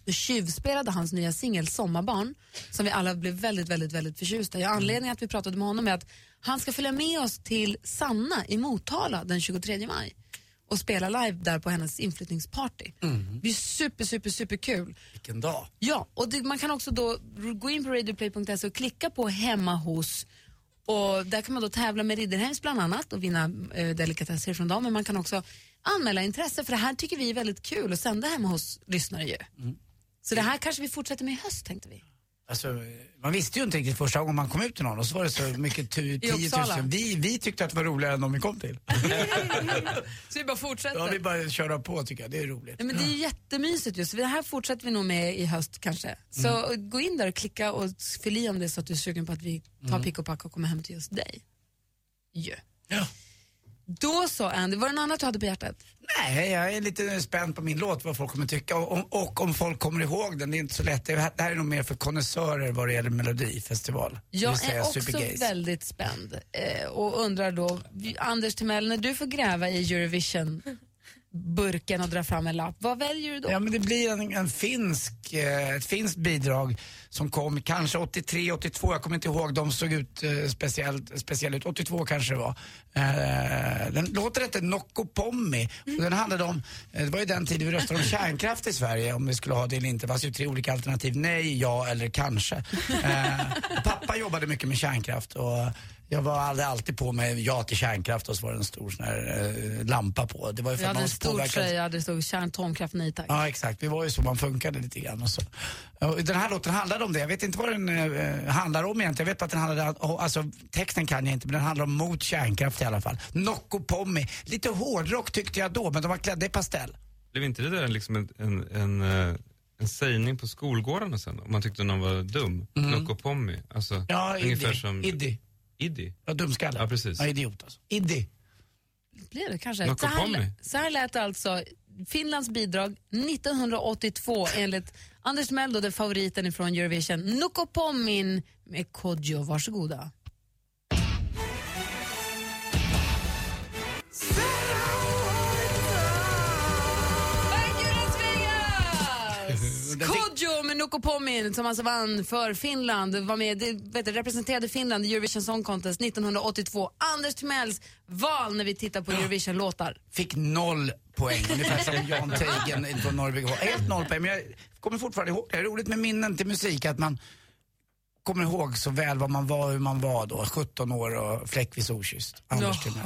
Och tjuvspelade hans nya singel Sommarbarn som vi alla blev väldigt, väldigt, väldigt förtjusta i. Och Anledningen att vi pratade med honom är att han ska följa med oss till Sanna i Motala den 23 maj och spela live där på hennes inflyttningsparty. Det blir super, super, super kul. Vilken dag. Ja, och det, man kan också då gå in på radioplay.se och klicka på hemma hos och där kan man då tävla med Ridderheims bland annat och vinna eh, delikatesser från dem. Men man kan också anmäla intresse för det här tycker vi är väldigt kul att sända hemma hos lyssnare ju. Så det här kanske vi fortsätter med i höst tänkte vi. Alltså, man visste ju inte riktigt första gången man kom ut till någon och så var det så mycket, tu- 10 Uppsala. 000. Vi, vi tyckte att det var roligare än de vi kom till. Så vi bara fortsätter. Ja, vi bara köra på tycker jag, det är roligt. Nej, men det är jättemysigt just. Det här fortsätter vi nog med i höst kanske. Så gå in där och klicka och fyll i om det är så att du är sugen på att vi tar pick och pack och kommer hem till just dig. Ja. Ja. Då så Andy, var det något annat du hade på hjärtat? Nej, jag är lite spänd på min låt, vad folk kommer tycka och, och, och om folk kommer ihåg den. Det är inte så lätt. Det här är nog mer för konnässörer vad det gäller melodifestival. Jag är också Supergays. väldigt spänd eh, och undrar då, Anders Timell, när du får gräva i Eurovision-burken och dra fram en lapp, vad väljer du då? Ja, men det blir en, en finsk, eh, ett finskt bidrag som kom kanske 83, 82, jag kommer inte ihåg, de såg ut eh, speciellt, speciellt ut, 82 kanske det var. Eh, den låten hette Nocco Pommi och den handlade om, eh, det var ju den tiden vi röstade om kärnkraft i Sverige, om vi skulle ha det eller inte. Det fanns ju tre olika alternativ, nej, ja eller kanske. Eh, pappa jobbade mycket med kärnkraft och jag var aldrig alltid på med ja till kärnkraft och så var det en stor sån här eh, lampa på. Det var ju för Jag att hade en stor påverkade- tröja, det stod kärntomkraft nej tack. Ja exakt, vi var ju så man funkade lite grann och så. Och den här låten handlade om det, jag vet inte vad den eh, handlar om egentligen. Jag vet att den handlade, alltså texten kan jag inte men den handlar om mot kärnkraft i alla fall. Nocco Pommi, lite hårdrock tyckte jag då men de var klädda i pastell. Blev inte det där liksom en, en, en, eh, en sägning på skolgårdarna sen? Om man tyckte någon var dum? Mm. Nocco-pommi? Alltså, Ja, ungefär som... Iddi. Iddi? Ja, dumskalle. Ja, precis. Ja, idiot alltså. Iddi. Blir det kanske? Nocco Så här, så här lät alltså Finlands bidrag 1982 enligt Anders Meldo, den favoriten från Eurovision. Nocco Pommin med Kodjo. Varsågoda. Nocco Pommin som alltså vann för Finland, var med, det- vet du, representerade Finland i Eurovision Song Contest 1982. Anders Timells val när vi tittar på Eurovision-låtar. Fick noll poäng, ungefär som Jan Teigen från Norrby. Helt noll poäng, men jag kommer fortfarande ihåg det. Är roligt med minnen till musik, att man kommer ihåg så väl vad man var, hur man var då. 17 år och fläckvis okysst. Anders Timell.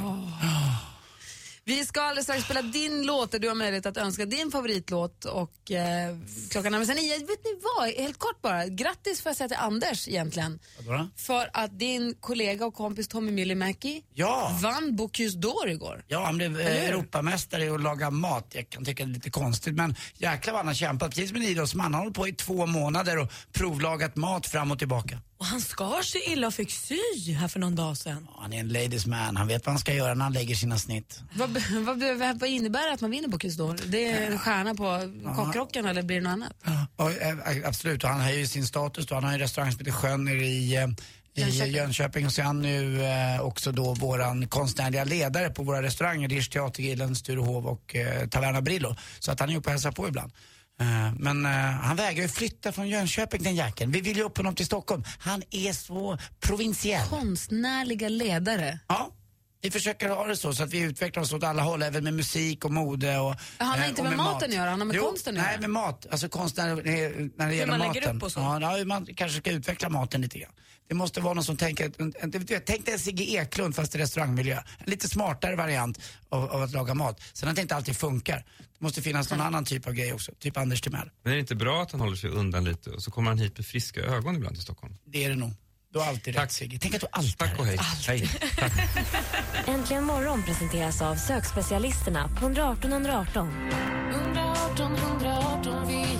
Vi ska alldeles strax spela din låt där du har möjlighet att önska din favoritlåt och eh, klockan närmar sig nio. Vet ni vad, helt kort bara, grattis får jag säga till Anders egentligen. Vadå då? För att din kollega och kompis Tommy Myllymäki Ja. vann Bocuse d'Or igår. Ja, han blev eh? Europamästare i att laga mat. Jag kan tycka det är lite konstigt men jäklar vad han har kämpat. Precis som en idrottsman. Han har hållit på i två månader och provlagat mat fram och tillbaka. Och han skar sig illa och fick sy här för någon dag sedan. Ja, Han är en ladies man. Han vet vad han ska göra när han lägger sina snitt. Vad, vad, vad innebär det att man vinner Bocuse d'Or? Det är en stjärna på kockrocken eller blir det något annat? Och, eh, absolut, och han höjer sin status då. Han har en restaurang som heter Sjön i, eh, i Jönköping. Jönköping. och så är han nu eh, också då våran konstnärliga ledare på våra restauranger, Rish Teatergrillen, Sturehov och eh, Taverna Brillo. Så att han är uppe och hälsar på ibland. Eh, men eh, han vägrar ju flytta från Jönköping den jäkeln. Vi vill ju upp honom till Stockholm. Han är så provinsiell. Konstnärliga ledare. Ja. Vi försöker ha det så, så att vi utvecklar oss åt alla håll, även med musik och mode och Han har eh, inte och med maten att göra, han har med jo, konsten att Nej, göra. med mat. Alltså konstnär när det gäller man maten. lägger upp och så. Ja, ja, man kanske ska utveckla maten lite grann. Det måste vara någon som tänker, en- en- du vet, tänk dig en Sigge Eklund fast i restaurangmiljö. En lite smartare variant av, av att laga mat. Sen att det inte alltid funkar. Det måste finnas någon annan typ av grej också, typ Anders Timell. Men är det inte bra att han håller sig undan lite och så kommer han hit med friska ögon ibland till Stockholm? Det är det nog. Du har alltid rätt Sigge. Tänk att du alltid Tack och hej. hej. Äntligen morgon presenteras av sökspecialisterna på 118 118. 118 118, vi hjälper dig. Mix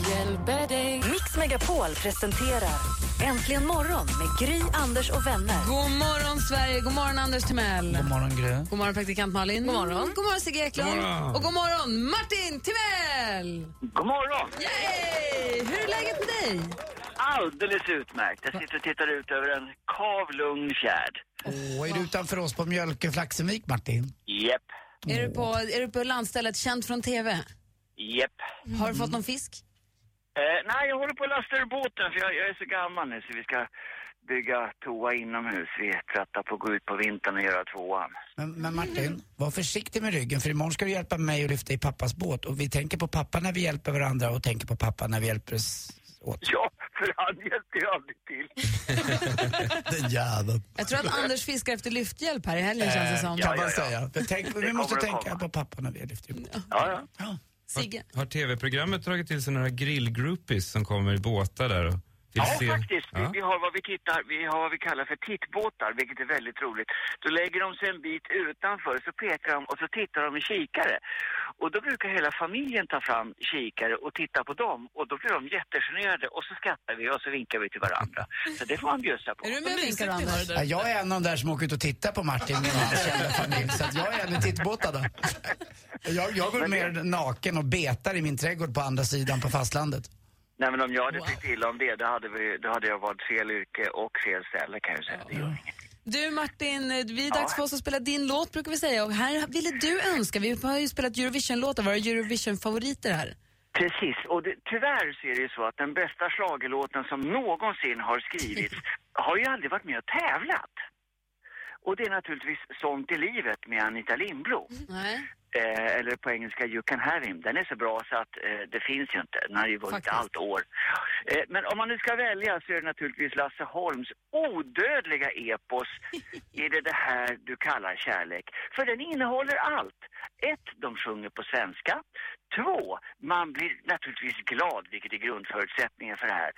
Megapol presenterar Äntligen morgon med Gry, Anders och vänner. God morgon Sverige, god morgon Anders Timell. God morgon Gry. God morgon praktikant Malin. God morgon. God morgon Sigge Eklund. God morgon. Och god morgon Martin Timell. God morgon! Yay! Hur är läget med dig? Alldeles utmärkt. Jag sitter och tittar ut över en kavlugn fjärd. Åh, är du utanför oss på Mjölke Flaxenvik Martin? Japp, Är, du på, är du på landstället känt från TV? japp. Har du fått någon fisk? Eh, nej, jag håller på att lasta ur båten för jag, jag är så gammal nu så vi ska bygga toa inomhus. Vi är trötta på att gå ut på vintern och göra tvåan. Men, men Martin, var försiktig med ryggen för imorgon ska du hjälpa mig att lyfta i pappas båt och vi tänker på pappa när vi hjälper varandra och tänker på pappa när vi hjälper oss åt. Ja, för han hjälpte ju aldrig till. Den jäveln. Jag tror att Anders fiskar efter lyfthjälp här i helgen känns det som. Kan man säga. För tänk, vi måste tänka på pappa när vi lyfter upp. Ja, ja. Sigge. Har tv-programmet dragit till sig några grillgroupies som kommer i båtar där och Ja, se? faktiskt. Vi, Ja. vi, har vad vi, tittar, vi har vad vi kallar för tittbåtar, vilket är väldigt roligt. Då lägger de sig en bit utanför, så pekar de och så tittar de i kikare. Och då brukar hela familjen ta fram kikare och titta på dem. Och då blir de jättegenerade och så skrattar vi och så vinkar vi till varandra. Så det får man bjussa på. Är du med och vinkar Anders? Ja, jag är en av de där som åker ut och tittar på Martin med hans kända familj. Så att jag är en i tittbåtarna. Jag, jag går mer naken och betar i min trädgård på andra sidan på fastlandet. Nej men om jag hade tyckt illa om det, då hade, vi, då hade jag varit fel yrke och fel ställe kan jag säga. Det gör inget. Du Martin, vi är dags för oss att spela din låt brukar vi säga och här ville du önska, vi har ju spelat Eurovision-låtar, våra Eurovision-favoriter här. Precis, och det, tyvärr så är det ju så att den bästa schlagerlåten som någonsin har skrivits har ju aldrig varit med och tävlat. Och det är naturligtvis Sånt i livet med Anita Lindblom. Nej. Eh, eller på engelska You can have him. Den är så bra så att eh, det finns ju inte. Den har ju vunnit Faktiskt. allt år. Eh, men om man nu ska välja så är det naturligtvis Lasse Holms odödliga epos Är det det här du kallar kärlek? För den innehåller allt. Ett, de sjunger på svenska. Två, man blir naturligtvis glad, vilket är grundförutsättningen för det här.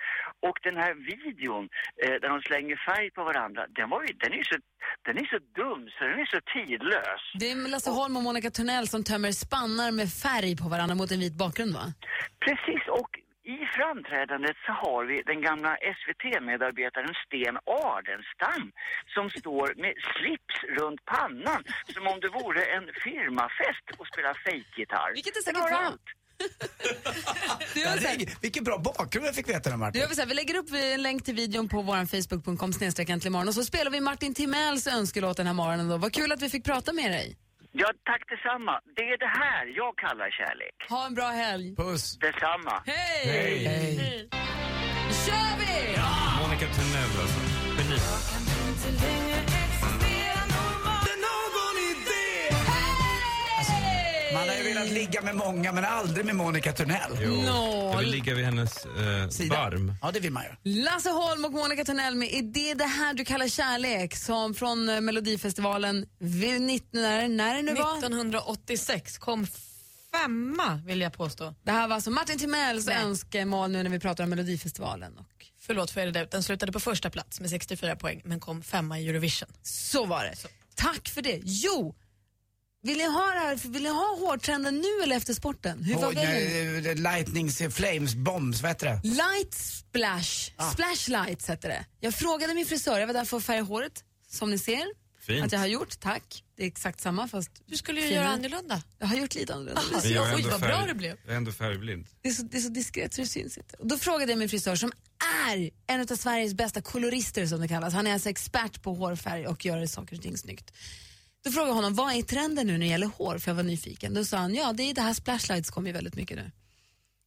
Och den här videon eh, där de slänger färg på varandra, den, var ju, den, är så, den är så dum så den är så tidlös. Det är Lasse Holm och Monica Törnell som tömmer spannar med färg på varandra mot en vit bakgrund va? Precis, och i framträdandet så har vi den gamla SVT-medarbetaren Sten Ardenstam som står med slips runt pannan som om det vore en firmafest och spelar fejkgitarr. Vilket är säkert allt. Du Vilken bra bakgrund jag fick veta du Martin. så här, vi lägger upp en länk till videon på vår facebook.com snedstreck och så spelar vi Martin Timells önskelåt den här morgonen. Då. Vad kul att vi fick prata med dig. Ja, tack detsamma. Det är det här jag kallar kärlek. Ha en bra helg. Puss. Detsamma. Hej! Hej. Hej. Nu kör vi! Monica Törnell alltså. Geni. Man har ju velat ligga med många men aldrig med Monica Törnell. Jo. Noll. Jag vill ligga vid hennes eh, Sida. barm. Ja, det vill man ju. Lasse Holm och Monica Törnell med Är det det här du kallar kärlek? Som från eh, Melodifestivalen, vid 19, när, när det nu var. 1986 kom femma vill jag påstå. Det här var alltså Martin Timells Nej. önskemål nu när vi pratar om Melodifestivalen. Och Förlåt för det, den slutade på första plats med 64 poäng men kom femma i Eurovision. så var det. Tack för det. Jo, vill ni ha, det här, vill ni ha hårtrenden nu eller efter sporten? Hur var väljer Lightnings, eh, flames, bombs, vad heter det? Light splash, splash lights heter det. Jag frågade min frisör, jag var där för att färga håret, som ni ser. Fint. Att jag har gjort, tack. Det är exakt samma fast Du skulle ju finare. göra annorlunda. Jag har gjort lite annorlunda. Men jag är Oj, vad bra det blev. Jag är ändå färgblind. Det är, så, det är så diskret så det syns inte. Och då frågade jag min frisör som är en av Sveriges bästa kolorister som det kallas. Han är alltså expert på hårfärg och gör saker och ting snyggt. Då frågade jag honom, vad är trenden nu när det gäller hår? För jag var nyfiken. Då sa han, ja det är det här splashlights kommer ju väldigt mycket nu.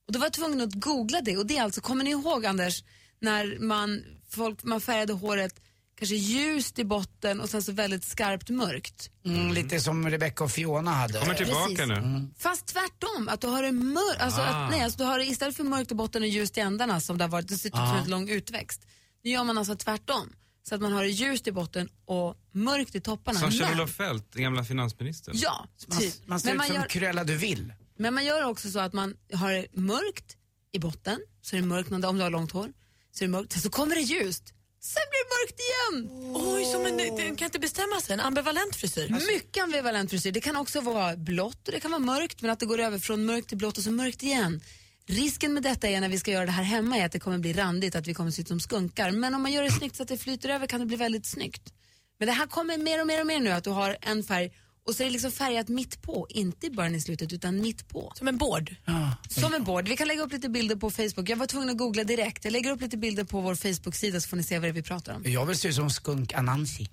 Och då var jag tvungen att googla det och det är alltså, kommer ni ihåg Anders, när man, folk, man färgade håret kanske ljust i botten och sen så väldigt skarpt mörkt. Mm, lite som Rebecca och Fiona hade. Kommer tillbaka Precis. nu. Fast tvärtom, att du har det mörkt, alltså, Ah. att, nej, alltså du har det istället för mörkt i botten och ljust i ändarna som det har varit, det ser ut som en lång utväxt. Nu gör man alltså tvärtom, så att man har det ljust i botten och mörkt i topparna. Som Kjell-Olof Feldt, gamla finansministern. Ja, Man, typ. man ser Men ut man som gör, Cruella de Vil. men man gör också så att man har det mörkt i botten, så är det mörkt om du har långt hår, så är det mörkt, sen så kommer det ljust, sen blir det mörkt igen. Oj, som en, den kan inte bestämma sig, en ambivalent frisyr. Mycket ambivalent frisyr. Det kan också vara blått och det kan vara mörkt men att det går över från mörkt till blått och så mörkt igen. Risken med detta är när vi ska göra det här hemma är att det kommer bli randigt, att vi kommer se ut som skunkar. Men om man gör det snyggt så att det flyter över kan det bli väldigt snyggt. Men det här kommer mer och mer och mer nu att du har en färg och så är det liksom färgat mitt på, inte i början i slutet utan mitt på. Som en board. Som en board. Vi kan lägga upp lite bilder på Facebook. Jag var tvungen att googla direkt. Jag lägger upp lite bilder på vår Facebook-sida så får ni se vad det är vi pratar om. Jag vill se ut som skunk Anansi.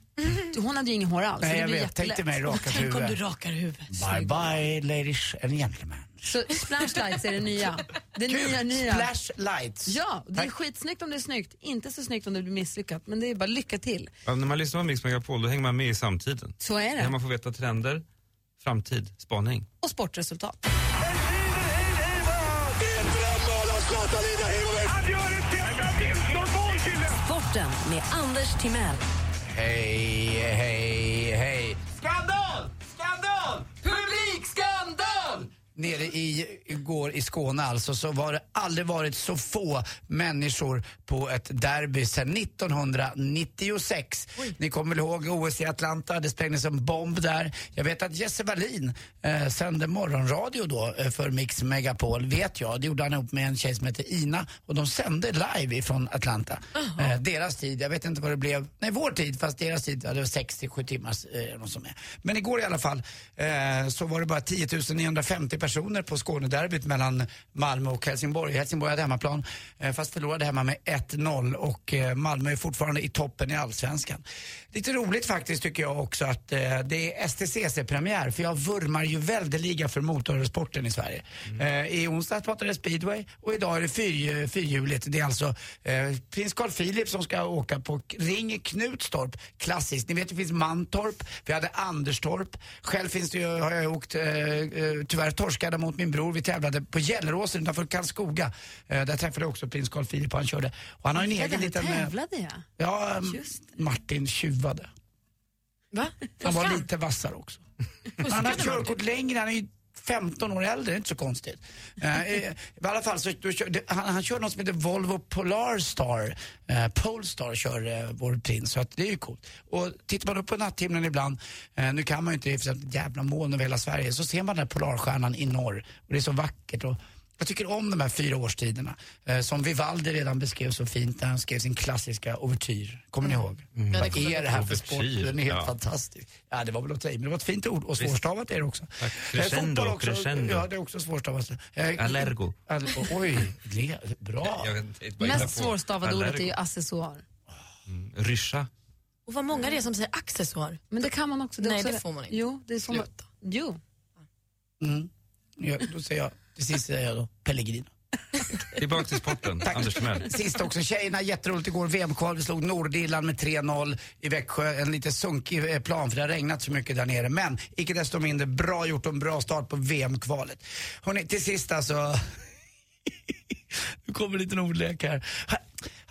Hon hade ju inget hår alls. så Nej, det jag blir vet. Tänk dig jättelätt. mig rakat Tänk om du rakar huvudet. Bye bye ladies and gentlemen. Så splashlights är det nya. Det nya, nya. Splash lights. Ja, det är Tack. skitsnyggt om det är snyggt. Inte så snyggt om det blir misslyckat. Men det är bara lycka till. Ja, när man lyssnar på Mix Megapol då hänger man med i samtiden. Så är Där det. man får veta trender, framtid, spaning. Och sportresultat. Sporten med Anders Timell. Hej, hej, hej. Nere i, igår i Skåne alltså så var det aldrig varit så få människor på ett derby sedan 1996. Ni kommer väl ihåg OS i Atlanta, det sprängdes en bomb där. Jag vet att Jesse Wallin eh, sände morgonradio då eh, för Mix Megapol, vet jag. Det gjorde han ihop med en tjej som heter Ina och de sände live ifrån Atlanta. Eh, deras tid, jag vet inte vad det blev, nej vår tid, fast deras tid, ja, det var 60-7 timmars eh, något som är. Men igår i alla fall eh, så var det bara 10 950 personer på Skånederbyt mellan Malmö och Helsingborg. Helsingborg hade hemmaplan eh, fast förlorade hemma med 1-0 och eh, Malmö är fortfarande i toppen i Allsvenskan. Lite roligt faktiskt tycker jag också att eh, det är STCC-premiär för jag vurmar ju väldeliga för motorsporten i Sverige. Eh, I onsdag pratade jag speedway och idag är det fyr, fyrhjuligt. Det är alltså prins Carl Philip som ska åka på Ring Knutstorp, klassiskt. Ni vet det finns Mantorp, vi hade Anderstorp. Själv finns det ju, har jag åkt, eh, tyvärr torskade mot min bror. Vi tävlade på Gelleråsen utanför Karlskoga. Eh, där träffade jag också prins Carl Philip och han körde. Och han har en Ja, egen liten... eh, tävlade jag. Ja, Martin tjuvade. Va? Han var lite vassare också. Han har körkort längre, han är ju 15 år äldre, det är inte så konstigt. Uh, i, I alla fall så du, det, han, han kör något som heter Volvo Polarstar. Uh, eh, Polestar kör uh, vår prins, så att det är ju coolt. Och tittar man upp på natthimlen ibland, uh, nu kan man ju inte det för det är ett jävla moln över hela Sverige, så ser man den här polarstjärnan i norr. Och det är så vackert. Och, jag tycker om de här fyra årstiderna. Eh, som Vivaldi redan beskrev så fint när han skrev sin klassiska ouvertyr. Kommer ni ihåg? Mm. Ja, det Vad är det här ihåg. för sport? Den är helt ja. fantastisk. Ja, det var väl att ta i, men det var ett fint ord. Och svårstavat är det också. Tack. Eh, Crescendo, fotboll också. crescendo. Ja, det är också svårstavat. Eh, Allergo. Allergo. Oj, le, bra. Mest svårstavade ordet är ju accessoar. Mm. Ryscha. Och vad många det är som säger accessoar. Men det kan man också. Nej, också det får man inte. Jo, det får man. Jo. Mm. Ja, då säger jag, sist säger jag då Pellegrino. Tillbaka till sporten. Anders Timell. Sist också, tjejerna jätteroligt igår. VM-kval, vi slog Nordirland med 3-0 i Växjö. En lite sunkig eh, plan för det har regnat så mycket där nere. Men icke desto mindre, bra gjort och en bra start på VM-kvalet. Hörrni, till sist alltså. nu kommer en liten ordlek här.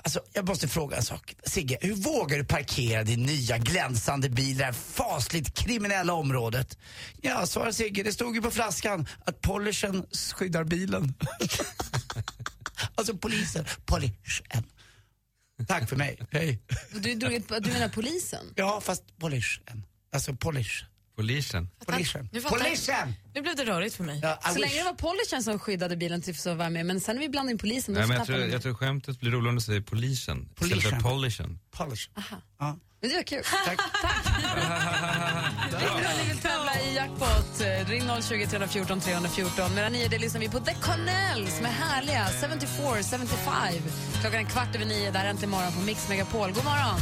Alltså, jag måste fråga en sak. Sigge, hur vågar du parkera din nya glänsande bil i det här fasligt kriminella området? Ja, svarar Sigge, det stod ju på flaskan att polishen skyddar bilen. alltså polisen, polishen. Tack för mig, hej. Du, du, du menar polisen? Ja, fast polishen. Alltså polish. Polisen. Polisen. Nu fattar jag. Polisen! Nu blev det rörigt för mig. Ja, I Så wish. länge det var polisen som skyddade bilen till så var jag med. Men sen när vi blandade in polisen, då Nej, men jag, tror, jag tror skämtet blir roligare om du säger polisen. Istället för Polisen. polisen. Aha. Ja. Men det var kul. Tack. Ring om ni vill tävla i jackpot. Eh, Ring 020 314 314. Medan ni är det lyssnar vi på The Cornells med härliga 74, 75. Klockan är kvart över nio. Där är Äntligen morgon på Mix Megapol. God morgon.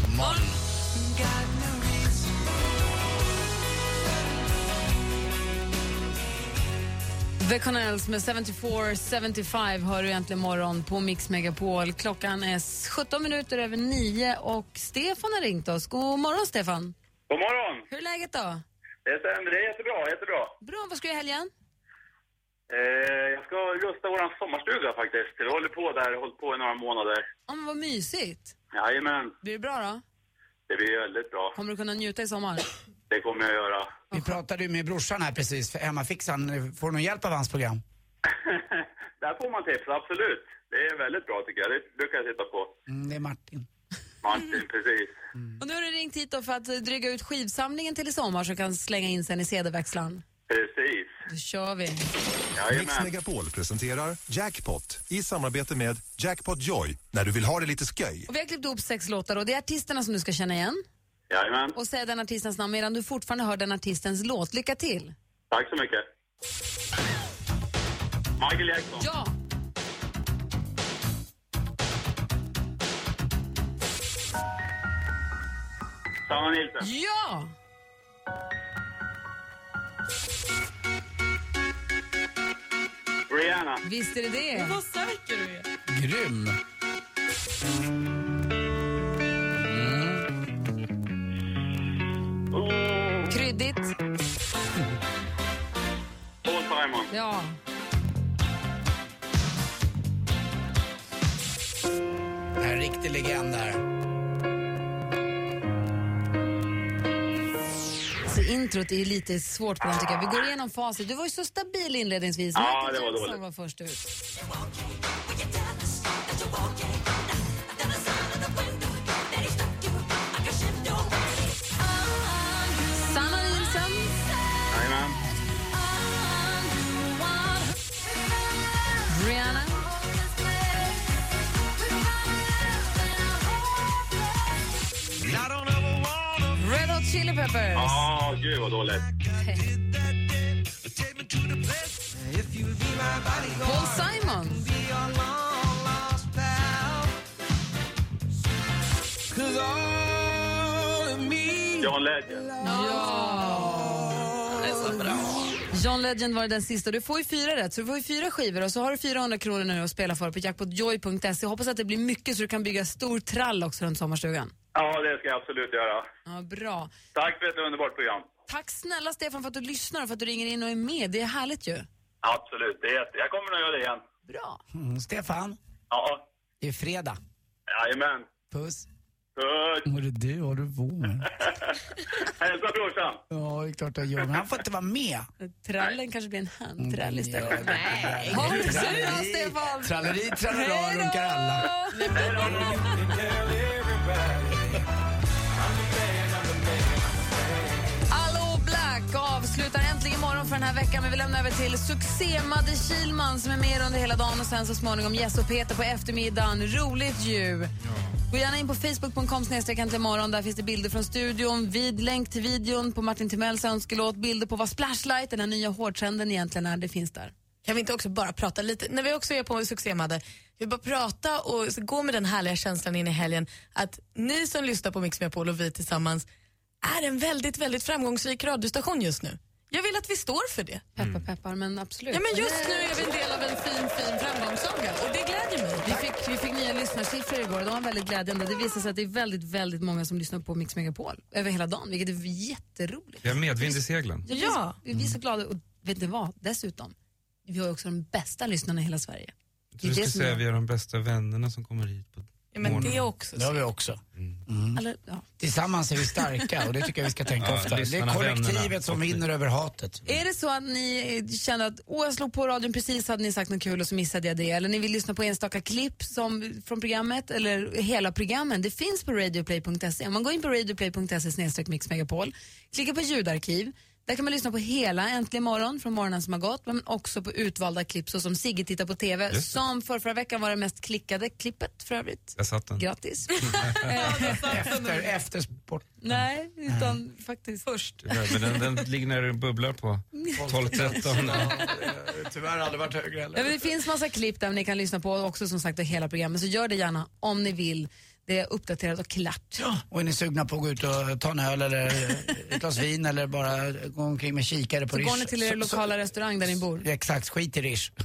The Cornells med 74, 75 hör du äntligen morgon på Mix Megapol. Klockan är 17 minuter över nio och Stefan har ringt oss. God morgon Stefan. God morgon! Hur är läget då? Det stämmer, det är jättebra, jättebra. Bra, vad ska du i helgen? Eh, jag ska rusta våran sommarstuga faktiskt. Vi håller på där, hållit på i några månader. Ja, men vad mysigt. Jajamän, Blir det bra då? det blir väldigt bra. Kommer du kunna njuta i sommar? Det kommer jag göra. Vi pratade ju med brorsan här precis, för hemmafixaren. Får du någon hjälp av hans program? Där får man tips, absolut. Det är väldigt bra tycker jag. Det brukar jag titta på. Mm, det är Martin. Martin, precis. Och nu har du ringt hit då för att eh, dryga ut skivsamlingen till i sommar så kan slänga in sen i CD-växlaren. Precis. Då kör vi. Mix Jajamän. Megapol presenterar Jackpot i samarbete med Jackpot Joy när du vill ha det lite sköj. Och vi har klippt ihop sex låtar och det är artisterna som du ska känna igen. Jajamän. Och säga den artistens namn medan du fortfarande hör den artistens låt. Lycka till! Tack så mycket. Michael Jackson. Ja! Sanna Nilsson. Ja! Rihanna. Visst är det det. Vad säker du är. Grym. Simon. Ja. Det här är en riktig legend här. Så introt är lite svårt på den tycker jag. Vi går igenom facit. Du var ju så stabil inledningsvis. Ja, Michael det var Jackson dåligt. var först ut. Hot Chili Peppers. Ja, gud vad dåligt. Paul Simon. John Legend. Ja! Det är så bra. John Legend var den sista. Du får ju fyra rätt, så du får ju fyra skivor och så har du 400 kronor nu att spela för på jackpotjoy.se. Hoppas att det blir mycket så du kan bygga stor trall också runt sommarstugan. Ja, det ska jag absolut göra. Ja, bra. Tack för ett underbart program. Tack snälla Stefan för att du lyssnar och för att du ringer in och är med. Det är härligt ju. Absolut, det är jätte... Jag kommer nog göra det igen. Bra. Mm, Stefan, Ja, det är fredag. jajamän. Puss. Puss. Vad är det du på med? Hälsa brorsan. Ja, det är klart jag gör. Men han får inte vara med. Trallen kanske blir en handtrall istället. Ja, Nej. Ha det så bra, Stefan! Tralleri, tralala, runkar alla. Allo den här veckan men vi lämnar över till succé Madde Kilman som är med under hela dagen och sen så småningom Jess och Peter på eftermiddagen. Roligt ju! Gå gärna in på facebook.com imorgon. Där finns det bilder från studion, vid länk till videon på Martin Timells önskelåt, bilder på vad Splashlight, den här nya hårtrenden egentligen är. Det finns där. Kan vi inte också bara prata lite, när vi också är på succé Madde, vi bara prata och gå med den härliga känslan in i helgen att ni som lyssnar på Mix Megapol och vi tillsammans är en väldigt, väldigt framgångsrik radiostation just nu. Jag vill att vi står för det. Peppar, peppar, men absolut. Ja, men just nu är vi en del av en fin, fin framgångssaga och det glädjer mig. Vi fick, vi fick nya lyssnarsiffror igår och de var väldigt glädjande. Det visar sig att det är väldigt, väldigt många som lyssnar på Mix Megapol över hela dagen, vilket är jätteroligt. Jag har medvind i seglen. Ja, Ja. Vi, vi är så glada. Och vet ni vad? Dessutom, vi har också de bästa lyssnarna i hela Sverige. Du det ska säga är- vi är de bästa vännerna som kommer hit på Ja, men det också. Det har vi också. Alla, ja. Tillsammans är vi starka och det tycker jag vi ska tänka Ja, ofta. Det är kollektivet som vinner över hatet. Är det så att ni känner att åh, jag slog på radion precis hade ni sagt något kul och så missade jag det eller ni vill lyssna på enstaka klipp som, från programmet eller hela programmen, det finns på radioplay.se. Om man går in på radioplay.se snedstreck mixmegapol, klickar på ljudarkiv, där kan man lyssna på hela Äntligen morgon från morgonen som har gått men också på utvalda klipp så som Sigge tittar på TV som för förra veckan var det mest klickade klippet för övrigt. Jag satt den. Grattis. Efter, efter sport. Nej, utan faktiskt först. Tyvärr, Men den, den ligger när det bubblar på 12-13. Tyvärr aldrig varit högre Ja, heller. men det finns massa klipp där ni kan lyssna på också som sagt hela programmet så gör det gärna om ni vill. Det är uppdaterat och klart. Och är ni sugna på att gå ut och ta en öl eller ett glas vin eller bara gå omkring med kikare på Så Rish. går ni till er så- lokala restaurang där ni bor. Exakt, skit i Rish.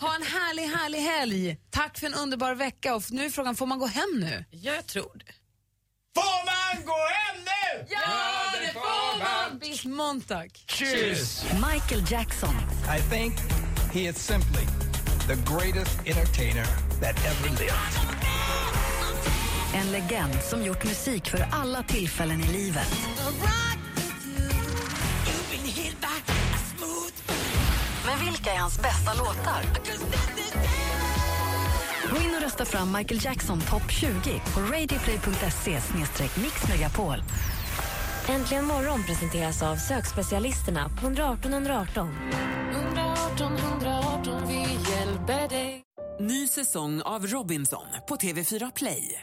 Ha en härlig, härlig helg. Tack för en underbar vecka. Och nu är frågan, får man gå hem nu? Ja, jag tror det. Får man gå hem nu? Ja, det får man! Bis Montag. Tjus! Michael Jackson. I think he is simply the greatest entertainer that ever lived. En legend som gjort musik för alla tillfällen i livet. Men vilka är hans bästa låtar? Gå in och rösta fram Michael Jackson topp 20 på radioplay.se mixmegapol. Äntligen morgon presenteras av sökspecialisterna på 118 118. 118 118, vi hjälper dig. Ny säsong av Robinson på TV4 Play.